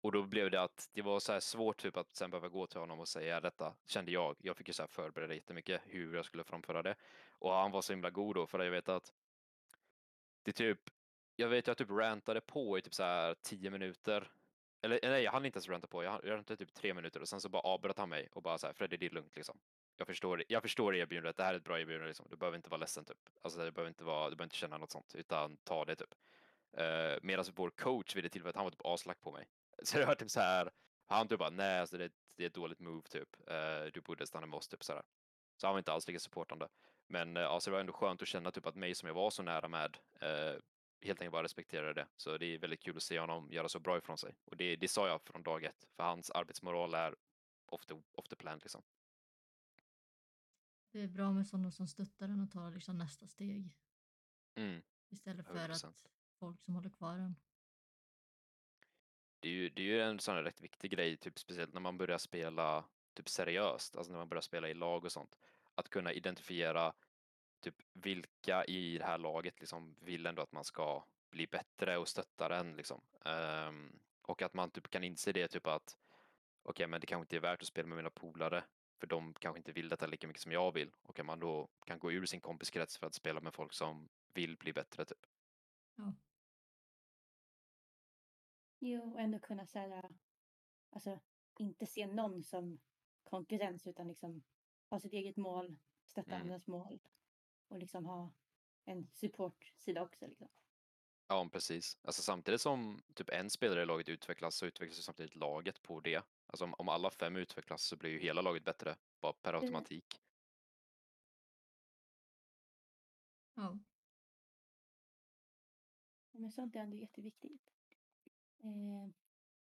och då blev det att det var så här svårt typ att sen behöva gå till honom och säga detta, kände jag. Jag fick ju så här förbereda jättemycket hur jag skulle framföra det. Och han var så himla god då, för jag vet att det typ, jag vet jag typ rantade på i typ så här tio minuter. Eller eh, nej, jag hann inte ens ranta på, jag rantade typ tre minuter och sen så bara avbröt han mig och bara så här, Freddy det är lugnt liksom. Jag förstår, jag förstår erbjudandet, det här är ett bra erbjudande liksom. Du behöver inte vara ledsen typ. Alltså du behöver inte vara, du behöver inte känna något sånt, utan ta det typ. Eh, uh, Medan vår coach vid det tillfället, han var typ aslack på mig. [LAUGHS] Så det var typ så här, han typ bara nej, alltså det, det är ett dåligt move typ. Uh, du borde stanna med oss typ så här. Så han var inte alls lika supportande. Men uh, alltså det var ändå skönt att känna typ att mig som jag var så nära med uh, helt enkelt bara respekterade det. Så det är väldigt kul att se honom göra så bra ifrån sig. Och det, det sa jag från dag ett, för hans arbetsmoral är off the, off the plan liksom. Det är bra med sådana som stöttar en och tar liksom nästa steg. Mm. Istället för 100%. att folk som håller kvar en. Det är ju, det är ju en sån här rätt viktig grej, typ speciellt när man börjar spela typ seriöst, alltså när man börjar spela i lag och sånt. Att kunna identifiera typ vilka i det här laget liksom vill ändå att man ska bli bättre och stötta den liksom. Ehm, och att man typ kan inse det typ att okej, men det kanske inte är värt att spela med mina polare för de kanske inte vill detta lika mycket som jag vill och att man då kan gå ur sin kompiskrets för att spela med folk som vill bli bättre typ. Ja. Jo, och ändå kunna här, alltså inte se någon som konkurrens utan liksom ha sitt eget mål, stötta Mm. andras mål och liksom ha en supportsida också. Liksom. Ja, precis. Alltså samtidigt som typ en spelare i laget utvecklas så utvecklas ju samtidigt laget på det. Alltså om, om alla fem utvecklas så blir ju hela laget bättre, bara per Precis. automatik. Ja, Men sånt är ändå jätteviktigt. Eh,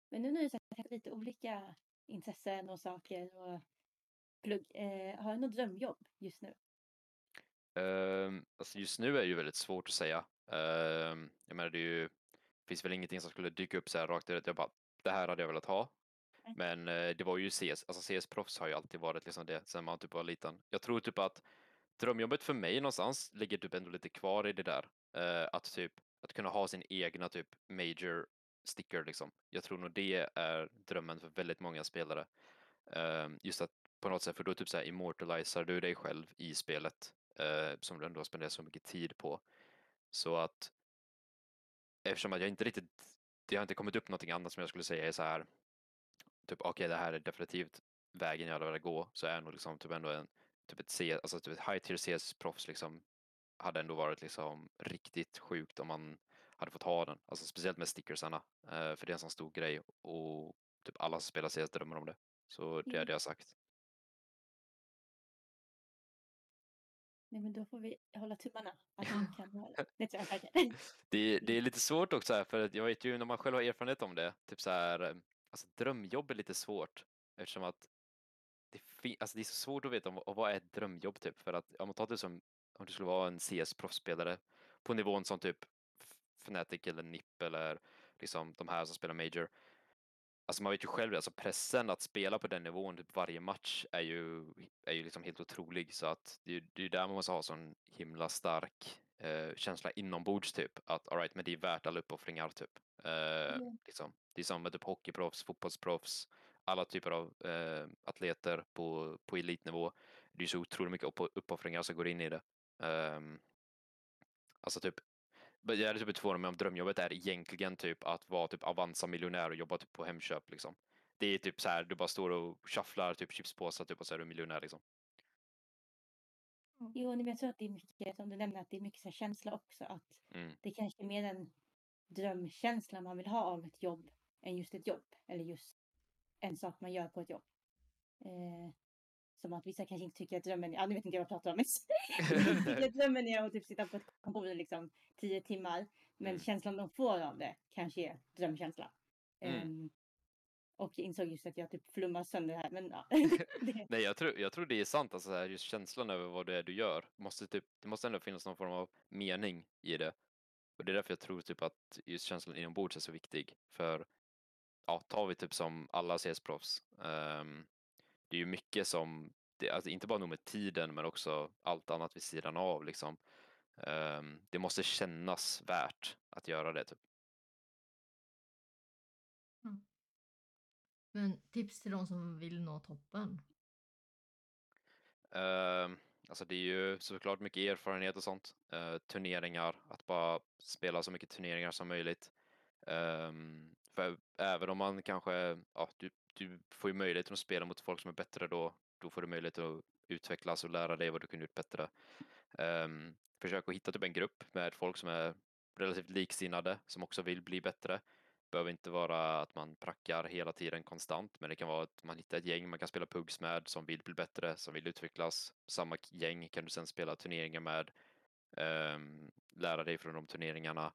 men nu när du sagt lite olika intressen och saker och plugg, eh, har du något drömjobb just nu? Ehm, alltså just nu är det ju väldigt svårt att säga. Ehm, jag menar det ju, finns väl ingenting som skulle dyka upp så här rakt ut. Jag bara, det här hade jag velat ha. Men eh, det var ju CS, alltså CS-proffs har ju alltid varit liksom det sen man typ var liten. Jag tror typ att drömjobbet för mig någonstans ligger typ ändå lite kvar i det där. Eh, att typ, att kunna ha sin egna typ major sticker liksom. Jag tror nog det är drömmen för väldigt många spelare. Ehm, just att på något sätt, för då typ så här immortaliserar du dig själv i spelet eh, som du ändå har spenderat så mycket tid på. Så att eftersom att jag inte riktigt, det har inte kommit upp någonting annat som jag skulle säga är så här, typ okej det här är definitivt vägen jag hade velat gå, så är nog liksom typ ändå en, typ ett C, alltså typ ett high tier CS-proffs liksom hade ändå varit liksom riktigt sjukt om man hade fått ha den, alltså speciellt med stickersarna, eh, för det är en sån stor grej och typ alla som spelar CS drömmer om det. Så det Mm. hade jag sagt. Nej, men då får vi hålla tummarna att han kan ha det. Det tror jag verkligen. [LAUGHS] Det, det är lite svårt också här, för jag vet ju när man själv har erfarenhet om det, typ så här, eh, alltså drömjobb är lite svårt eftersom att det, alltså det är så svårt att veta om, och vad är ett drömjobb typ, för att om man tar det som om du skulle vara en CS-proffsspelare på nivån som typ Fnatic eller NIP eller liksom de här som spelar Major. Alltså man vet ju själv det, alltså pressen att spela på den nivån typ varje match är ju, är ju liksom helt otrolig så att det, är ju- där man måste ha sån himla stark eh, känsla inombords typ att alright men det är värt alla uppoffringar typ. Eh, Ja. liksom. Det är som med typ hockeyproffs, fotbollsproffs, alla typer av eh, atleter på, på elitnivå. Det är så otroligt mycket upp, uppoffringar som går in i det. Um, alltså typ jag hade typ förvånat mig om drömjobbet är egentligen typ att vara typ Avanza-miljonär och jobba typ på Hemköp liksom. Det är typ så här, du bara står och shufflar typ chipspåsar typ och så är du miljonär liksom. Jo, men jag tror att det är mycket, som du nämnde, att det är mycket så här känsla också. Att Mm. det kanske är mer en drömkänsla man vill ha av ett jobb än just ett jobb. Eller just en sak man gör på ett jobb. Eh, som att vissa kanske inte tycker att drömmen är, ja nu vet inte jag vad jag pratar om. men [LAUGHS] att drömmen är att typ sitta på ett kontor i liksom tio timmar. Men Mm. känslan de får av det kanske är drömkänsla. Mm. Ehm, och insåg just att jag typ flummar sönder här. Men ja. [LAUGHS] [LAUGHS] Nej, jag tror, jag tror det är sant, alltså här, just känslan över vad det är du gör. Måste typ, det måste ändå finnas någon form av mening i det. Och det är därför jag tror typ att just känslan inombords är så viktig. För, ja, tar vi typ som alla CS-proffs. ehm, det är ju mycket som, det, alltså inte bara nog med tiden men också allt annat vid sidan av liksom. Um, det måste kännas värt att göra det. Typ. Mm. Men tips till de som vill nå toppen? Uh, alltså det är ju såklart mycket erfarenhet och sånt. Uh, turneringar, att bara spela så mycket turneringar som möjligt. Um, för även om man kanske, ja, du, du får ju möjlighet att spela mot folk som är bättre då, då får du möjlighet att utvecklas och lära dig vad du kunde gjort bättre. Um, försök att hitta typ en grupp med folk som är relativt liksinnade, som också vill bli bättre. Behöver inte vara att man prackar hela tiden konstant, men det kan vara att man hittar ett gäng man kan spela pugs med som vill bli bättre, som vill utvecklas. Samma gäng kan du sedan spela turneringar med, um, lära dig från de turneringarna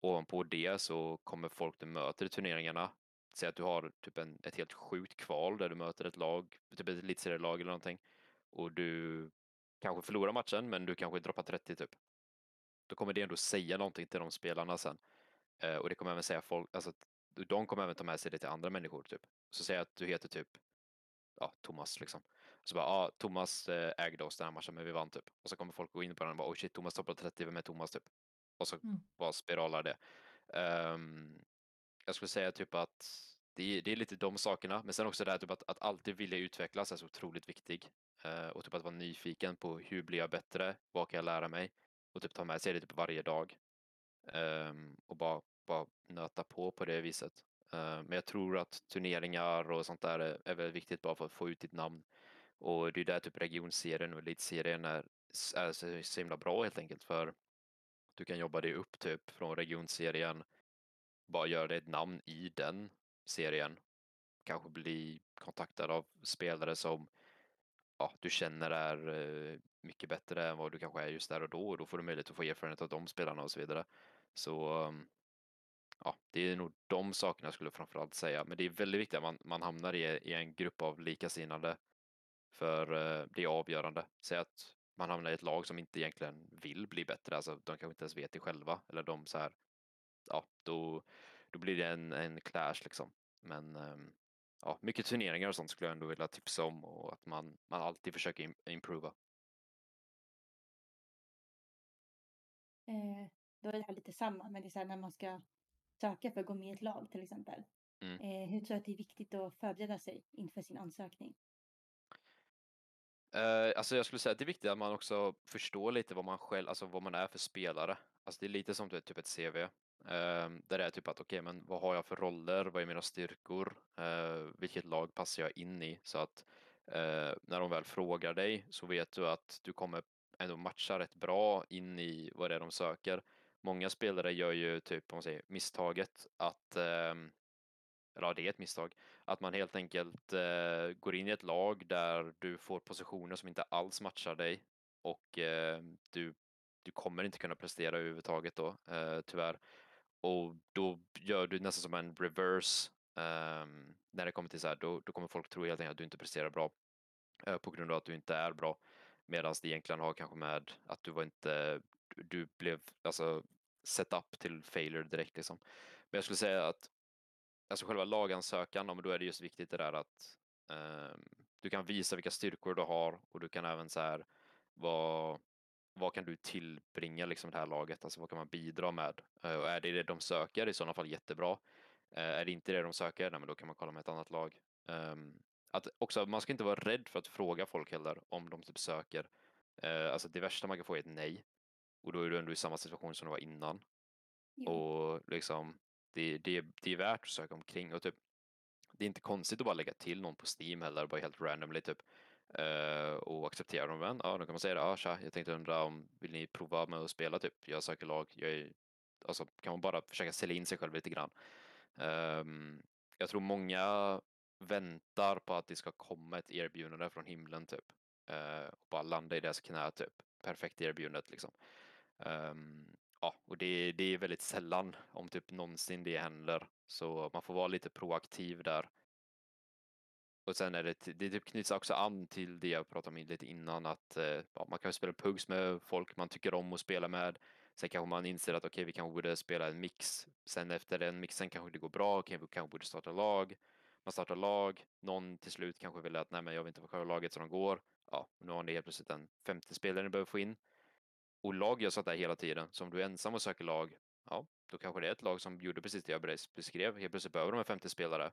ovanpå det så kommer folk du möter i turneringarna, säg att du har typ en, ett helt sjukt kval där du möter ett lag, typ ett elitserielag eller någonting och du kanske förlorar matchen men du kanske droppar 30 typ. Då kommer det ändå säga någonting till de spelarna sen. Eh, och det kommer även säga folk, alltså de kommer även ta med sig det till andra människor typ. Så säg att du heter typ ja, Thomas liksom. Så bara, ja, Thomas eh, ägde oss den här matchen men vi vann typ. Och så kommer folk gå in på den och bara, oh shit, Thomas toppar 30, vem är Thomas typ? Och så mm. bara spiralar det. Um, jag skulle säga typ att det är, det är, lite de sakerna, men sen också det här typ att, att alltid vilja utvecklas är så otroligt viktig. Uh, och typ att vara nyfiken på hur blir jag bättre, vad kan jag lära mig? Och typ ta med sig det typ varje dag. Um, och bara, bara nöta på på det viset. Uh, men jag tror att turneringar och sånt där är, är väldigt viktigt bara för att få ut ditt namn. Och det är där typ regionserien och elitserien är, är så, så himla bra helt enkelt för du kan jobba dig upp typ från regionserien, bara göra dig ett namn i den serien. Kanske bli kontaktad av spelare som ja, du känner är eh, mycket bättre än vad du kanske är just där och då och då får du möjlighet att få erfarenhet av de spelarna och så vidare. Så ehm, ja, det är nog de sakerna jag skulle framförallt säga. Men det är väldigt viktigt att man, man hamnar i, i en grupp av likasinnade. För eh, det är avgörande. Säg att man hamnar i ett lag som inte egentligen vill bli bättre, alltså de kanske inte ens vet det själva, eller de så här, ja, då, då blir det en, en clash liksom. Men um, ja, mycket turneringar och sånt skulle jag ändå vilja tipsa om och att man, man alltid försöker improva. Eh, då är det här lite samma, men det är så här när man ska söka för att gå med i ett lag till exempel. Mm. Eh, hur tror du att det är viktigt att förbereda sig inför sin ansökning? Uh, alltså jag skulle säga att det är viktigt att man också förstår lite vad man själv, alltså vad man är för spelare. Alltså det är lite som typ ett CV. Ehm, där det är typ att okej, okay, men vad har jag för roller? Vad är mina styrkor? Ehm, vilket lag passar jag in i? Så att eh, när de väl frågar dig så vet du att du kommer ändå matcha rätt bra in i vad det är de söker. Många spelare gör ju typ, om man säger, misstaget att ehm, eller ja, det är ett misstag, att man helt enkelt eh, går in i ett lag där du får positioner som inte alls matchar dig och eh, du, du kommer inte kunna prestera överhuvudtaget då, eh, tyvärr. Och då gör du nästan som en reverse um, när det kommer till så här, då, då kommer folk tro helt enkelt att du inte presterar bra uh, på grund av att du inte är bra. Medan det egentligen har kanske med att du var inte, du blev alltså set up till failure direkt liksom. Men jag skulle säga att alltså själva lagansökan, men då är det just viktigt det där att um, du kan visa vilka styrkor du har och du kan även så här vad, vad kan du tillbringa liksom det här laget, alltså vad kan man bidra med? Eh, och är det det de söker i sådana fall jättebra. Eh, är det inte det de söker, nej, men då kan man kolla med ett annat lag. Um, att också, man ska inte vara rädd för att fråga folk heller om de typ söker. Uh, alltså det värsta man kan få är ett nej. Och då är du ändå i samma situation som du var innan. Jo. Och liksom, det, det, det är värt att söka omkring och typ det är inte konstigt att bara lägga till någon på Steam heller, bara helt randomly typ. Eh, och accepterar dem. Men ja, då kan man säga det. Ja, tja, jag tänkte undra om vill ni prova med att spela typ? Jag söker lag. Jag är, alltså kan man bara försöka sälja in sig själv lite grann. Ehm, jag tror många väntar på att det ska komma ett erbjudande från himlen typ. Eh, och bara landa i deras knä typ. Perfekt erbjudandet liksom. Um, ja, och det, det är väldigt sällan, om typ någonsin det händer. Så man får vara lite proaktiv där. Och sen är det, det typ knyts också an till det jag pratade om lite innan att eh, ja, man kan spela pugs med folk man tycker om att spela med. Sen kanske man inser att okej, okay, vi kanske borde spela en mix. Sen efter den mixen kanske det går bra, okay, vi kanske borde starta lag. Man startar lag, någon till slut kanske vill att nej men jag vill inte vara kvar i laget så de går. Ja, nu har ni helt plötsligt en femte spelare ni behöver få in Och lag gör sånt där hela tiden. Så om du är ensam och söker lag, ja, då kanske det är ett lag som gjorde precis det jag beskrev. Helt plötsligt behöver de en 50 spelare.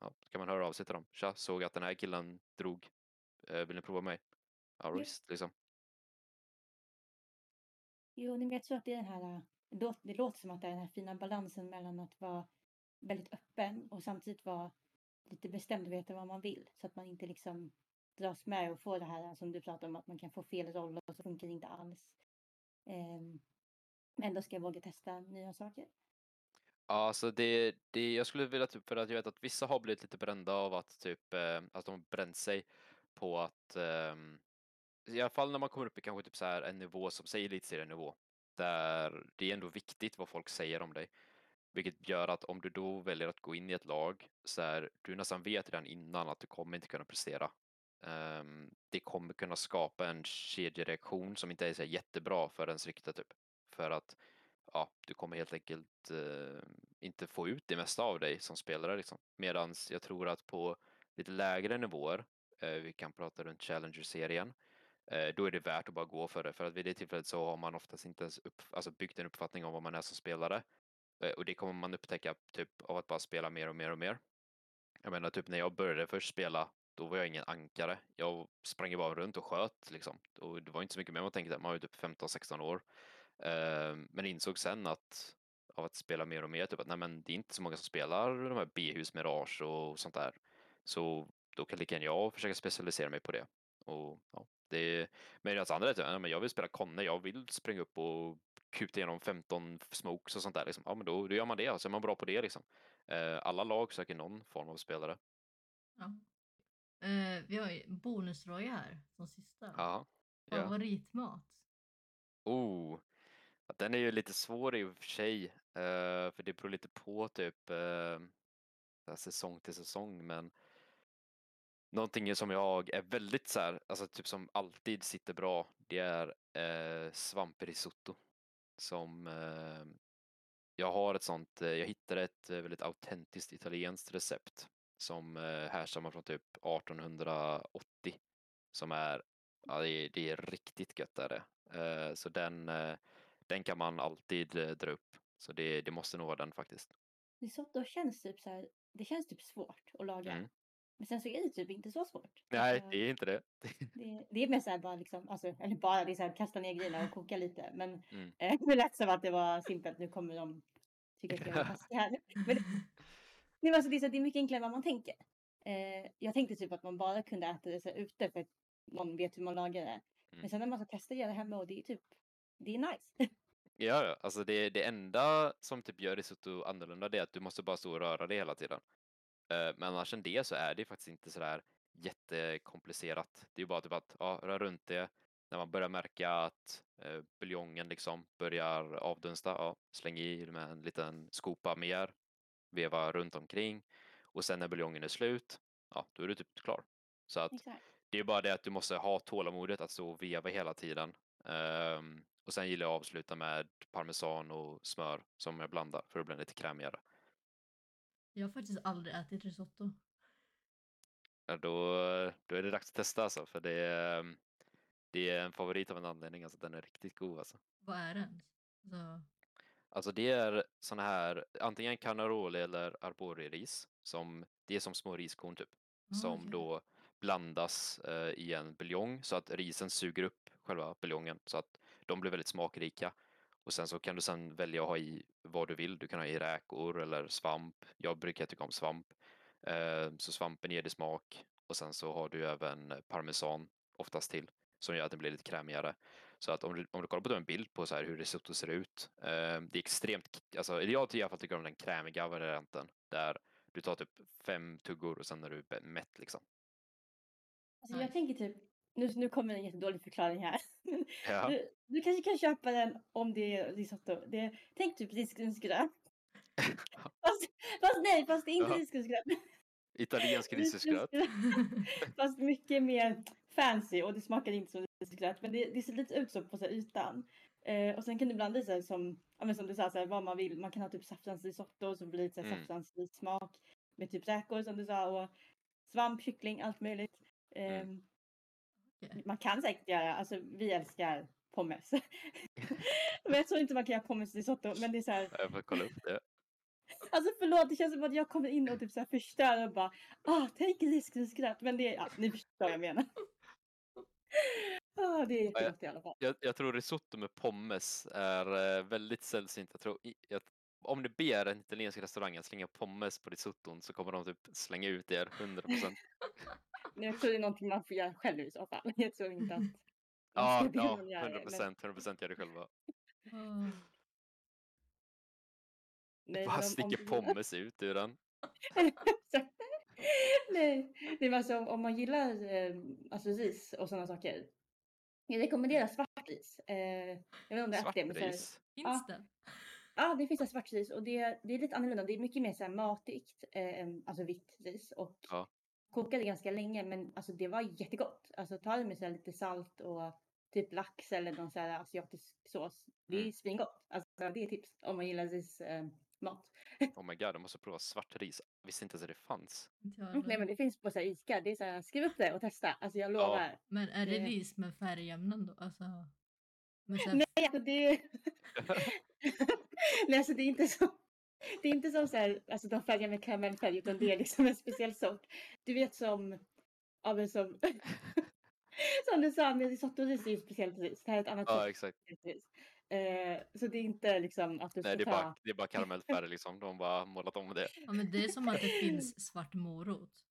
Ja, då kan man höra av sig till dem. Tja, såg att den här killen drog. Eh, vill ni prova mig? Ja, visst, liksom. Jo, men jag tror att det är den här, äh, det låter- som att det är den här fina balansen mellan att vara väldigt öppen och samtidigt vara lite bestämd och veta vad man vill. Så att man inte liksom dras med och får det här som du pratar om, att man kan få fel roll och så funkar det inte alls. Ehm, men ändå ska jag våga testa nya saker. Ja, alltså det, det, jag skulle vilja typ, för att jag vet att vissa har blivit lite brända av att typ, eh, att de har bränt sig på att, eh, i alla fall när man kommer upp i kanske typ så här en nivå som säger lite nivå där det är ändå viktigt vad folk säger om dig. Vilket gör att om du då väljer att gå in i ett lag så är du nästan vet redan innan att du kommer inte kunna prestera. Ehm, det kommer kunna skapa en kedjereaktion som inte är så jättebra för ens rykte typ. För att ja, du kommer helt enkelt eh, inte få ut det mesta av dig som spelare liksom. Medans jag tror att på lite lägre nivåer, eh, vi kan prata runt Challenger-serien, eh, då är det värt att bara gå för det. För att vid det tillfället så har man oftast inte ens upp, alltså byggt en uppfattning om vad man är som spelare. Eh, och det kommer man upptäcka typ av att bara spela mer och mer och mer. Jag menar typ när jag började först spela, då var jag ingen ankare. Jag sprang ju bara runt och sköt liksom. Och det var inte så mycket mer man tänkte, man var ju typ 15-16 år. Eh, men insåg sen att av att spela mer och mer, typ att nej men det är inte så många som spelar de här B-hus Mirage och sånt där. Så då kan lika gärna jag försöka specialisera mig på det. Och, ja, det men det andra är att ja, men jag vill spela Conne, jag vill springa upp och kuta igenom 15 smokes och sånt där. Liksom. Ja, men då, då gör man det så är man bra på det. Liksom. Eh, alla lag söker någon form av spelare. Ja. Eh, vi har ju bonusfråga här som sista. Ja. ja. Favoritmat? Oh, den är ju lite svår i och för sig. Eh, för det beror lite på typ eh, säsong till säsong. Men någonting som jag är väldigt så här, alltså typ som alltid sitter bra. Det är eh, svamprisotto. Som eh, jag har ett sånt, eh, jag hittade ett väldigt autentiskt italienskt recept som eh, härstammar från typ 1880. Som är, ja det är, det är riktigt gött är det. Eh, så den, eh, den kan man alltid eh, dra upp. Så det, det måste nog vara den faktiskt. Risotto känns typ så här, det känns typ svårt att laga. Mm. Men sen så är det typ inte så svårt. Nej, Alltså, det är inte det. det, det är mer så här bara liksom, alltså, eller bara det är så här, kasta ner grejerna och koka lite. Men [LAUGHS] Mm. eh, [LAUGHS] det lät som att det var simpelt. Nu kommer de tycka att jag är [LAUGHS] taskig här. Men det, men alltså, det, är så, det är mycket enklare än vad man tänker. Eh, jag tänkte typ att man bara kunde äta det så här, ute för att någon vet hur man lagar det. Mm. Men sen när man ska testa att göra det hemma och det är typ, det är nice. Ja, ja, alltså det, det enda som typ gör risotto annorlunda det är att du måste bara stå och röra det hela tiden. Eh, Men annars än det så är det faktiskt inte sådär jättekomplicerat. Det är ju bara typ att ja, röra runt det. När man börjar märka att eh, buljongen liksom börjar avdunsta, ja, släng i med en liten skopa mer, veva runt omkring och sen när buljongen är slut, ja, då är du typ klar. Så att Exakt. det är bara det att du måste ha tålamodet att stå och veva hela tiden. Ehm, och sen gillar jag att avsluta med parmesan och smör som jag blandar för att bli lite krämigare. Jag har faktiskt aldrig ätit risotto. Ja, då, då är det dags att testa alltså, för det är, det är en favorit av en anledning. Alltså, den är riktigt god alltså. Vad är den? Alltså, Alltså det är såna här, antingen carnaroli eller arbori-ris. Som, det är som små riskorn typ. ah, som okej. då blandas eh, i en buljong så att risen suger upp själva buljongen så att de blir väldigt smakrika. Och sen så kan du sen välja att ha i vad du vill. Du kan ha i räkor eller svamp. Jag brukar tycka om svamp. Eh, så svampen ger det smak och sen så har du även parmesan oftast till som gör att det blir lite krämigare. Så att om du, om du kollar på en bild på så här hur risotto ser ut. Eh, det är extremt, alltså jag i alla fall tycker om den krämiga varianten där du tar typ fem tuggor och sen är du mätt liksom. Alltså, jag tänker typ, nu, nu kommer en jättedålig förklaring här. Ja. [LAUGHS] Du, du kanske kan köpa den om det är risotto. Det, tänk typ risgrynsgröt. [LAUGHS] fast, fast nej, fast det är inte Jaha. risgrynsgröt. Italiensk [LAUGHS] risgrynsgröt. fast mycket mer fancy och det smakar inte som risgrynsgröt. Men det, det ser lite ut så på så här, ytan. Eh, och sen kan du blanda i så här, som, ja, men som du sa, så här, vad man vill. Man kan ha typ saffransrisotto som blir lite så här, Mm. saffransrik smak. Med typ räkor som du sa och svamp, kyckling, allt möjligt. Mm. Ehm, Okej. man kan säkert göra, alltså vi älskar pommes. men [LAUGHS] jag tror inte man kan göra pommes risotto. Men det är så här, Jag får kolla upp det. alltså förlåt, det känns som att jag kommer in och typ så här förstör och bara ah, and skratt. Men det är, ja, ni förstår vad jag menar. ah, det är jättegott i alla fall. Jag, jag tror risotto med pommes är eh, väldigt sällsynt. Jag tror, jag, om du ber en italiensk restaurang att slänga pommes på risotton så kommer de typ slänga ut er 100%. [LAUGHS] Men jag tror det är någonting man får göra själv i så fall. [LAUGHS] Jag tror inte att [LAUGHS] Ja, ja någon göra det, men- 100%, 100% gör det själva. Åh. Nej, Bara sticker om- pommes ut ur den. Nej, det var alltså om, om man gillar eh, alltså ris och sådana saker. Jag rekommenderar svartris. Eh, jag vet inte om det är här- Svartris. Finns det? Ja, det finns en svartris och det, det är lite annorlunda. Det är mycket mer så här matigt, eh, alltså vitt ris och Ja. kokade ganska länge. Men alltså det var jättegott. Alltså ta det med så här lite salt och typ lax eller någon så här asiatisk sås. Det är Mm. svingott. Alltså det är tips om man gillar ris, eh, mat. [LAUGHS] Oh my god, jag måste prova svartris. Visste inte ens att det fanns. Jag Mm, Nej men det finns på så här Ica. Det är så här, skriv upp det och testa. Alltså jag lovar. Men är det det- ris med färgämnen då? Alltså, med så här, Nej, alltså det är... [LAUGHS] [LAUGHS] Nej, alltså det är inte så... Det är inte som så här, alltså de färgar med karamellfärg utan det är liksom en speciell sort. Du vet som, ja men som, [LAUGHS] som du sa med risottoris är ju speciellt ris. Det här är ett annat Ja, exakt. ris. Eh, så det är inte liksom att du ska Nej, det är ta... bara, det är bara karamellfärg liksom. De har bara målat om det. ja, men det är som att det [LAUGHS] finns svart morot.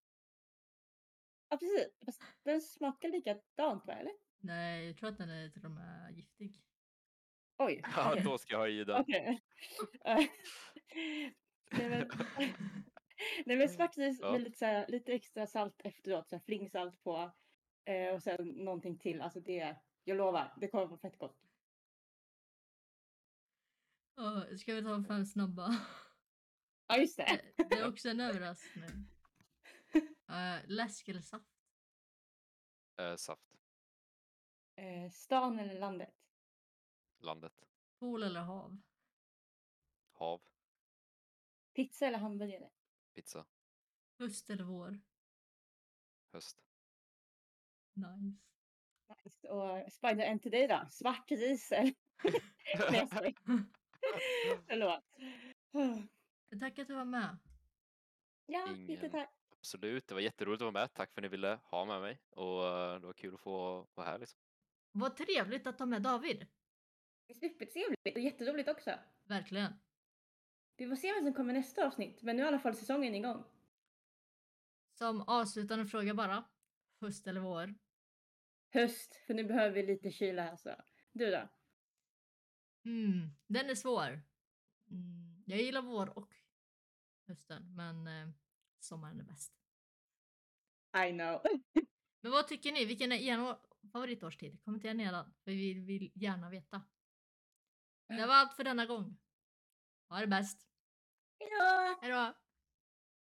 Ja precis, fast den smakar likadant va eller? Nej, jag tror att den är till och med giftig. Oj. Ja, då ska jag ha i den. Okej. Eh, [LAUGHS] Nej men, [LAUGHS] nej, men svartris Ja. med lite, så här, lite extra salt efteråt, så här, flingsalt på eh, och sen någonting till. Alltså det, jag lovar, det kommer vara fett gott. Åh, ska vi ta fem snabba? Ja just det. Det, [LAUGHS] det är också en överraskning. Uh, läsk eller saft? Eh, saft. Eh, stan eller landet? Landet. Pool eller hav? Hav. Pizza eller hamburgare? Pizza. Höst eller vår? Höst. Nice. Nice. Och Spider en till dig då? Svartris eller? [LAUGHS] Nej. [LAUGHS] Förlåt. [SIGHS] Tack att du var med. Ja, Ingen- jättetack. Absolut, det var jätteroligt att vara med. Tack för att ni ville ha med mig. Och eh, det var kul att få vara här liksom. Vad trevligt att ta med David. Supertrevligt och jätteroligt också. Verkligen. Vi får se vad som kommer nästa avsnitt, men nu är i alla fall säsongen igång. Som avslutande fråga bara. Höst eller vår? Höst, för nu behöver vi lite kyla alltså. Du då? Mm, den är svår. Mm, jag gillar vår och hösten, men eh, sommaren är bäst. I know. [LAUGHS] Men vad tycker ni? Vilken är er favoritårstid? Kommentera nedan, för vi vill gärna veta. Det var allt för denna gång. Ha det bäst. Hejdå! Hejdå!